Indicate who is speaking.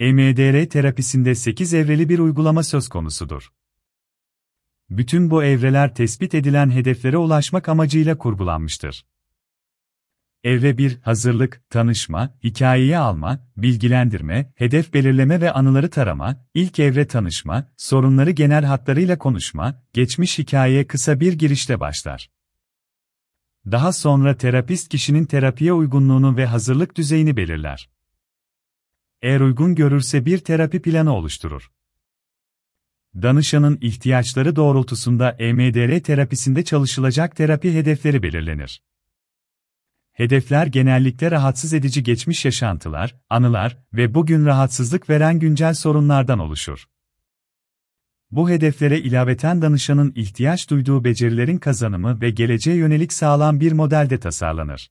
Speaker 1: EMDR terapisinde 8 evreli bir uygulama söz konusudur. Bütün bu evreler tespit edilen hedeflere ulaşmak amacıyla kurgulanmıştır. Evre 1, hazırlık, tanışma, hikayeyi alma, bilgilendirme, hedef belirleme ve anıları tarama, ilk evre tanışma, sorunları genel hatlarıyla konuşma, geçmiş hikayeye kısa bir girişle başlar. Daha sonra terapist kişinin terapiye uygunluğunu ve hazırlık düzeyini belirler. Eğer uygun görürse bir terapi planı oluşturur. Danışanın ihtiyaçları doğrultusunda EMDR terapisinde çalışılacak terapi hedefleri belirlenir. Hedefler genellikle rahatsız edici geçmiş yaşantılar, anılar ve bugün rahatsızlık veren güncel sorunlardan oluşur. Bu hedeflere ilaveten danışanın ihtiyaç duyduğu becerilerin kazanımı ve geleceğe yönelik sağlam bir modelde tasarlanır.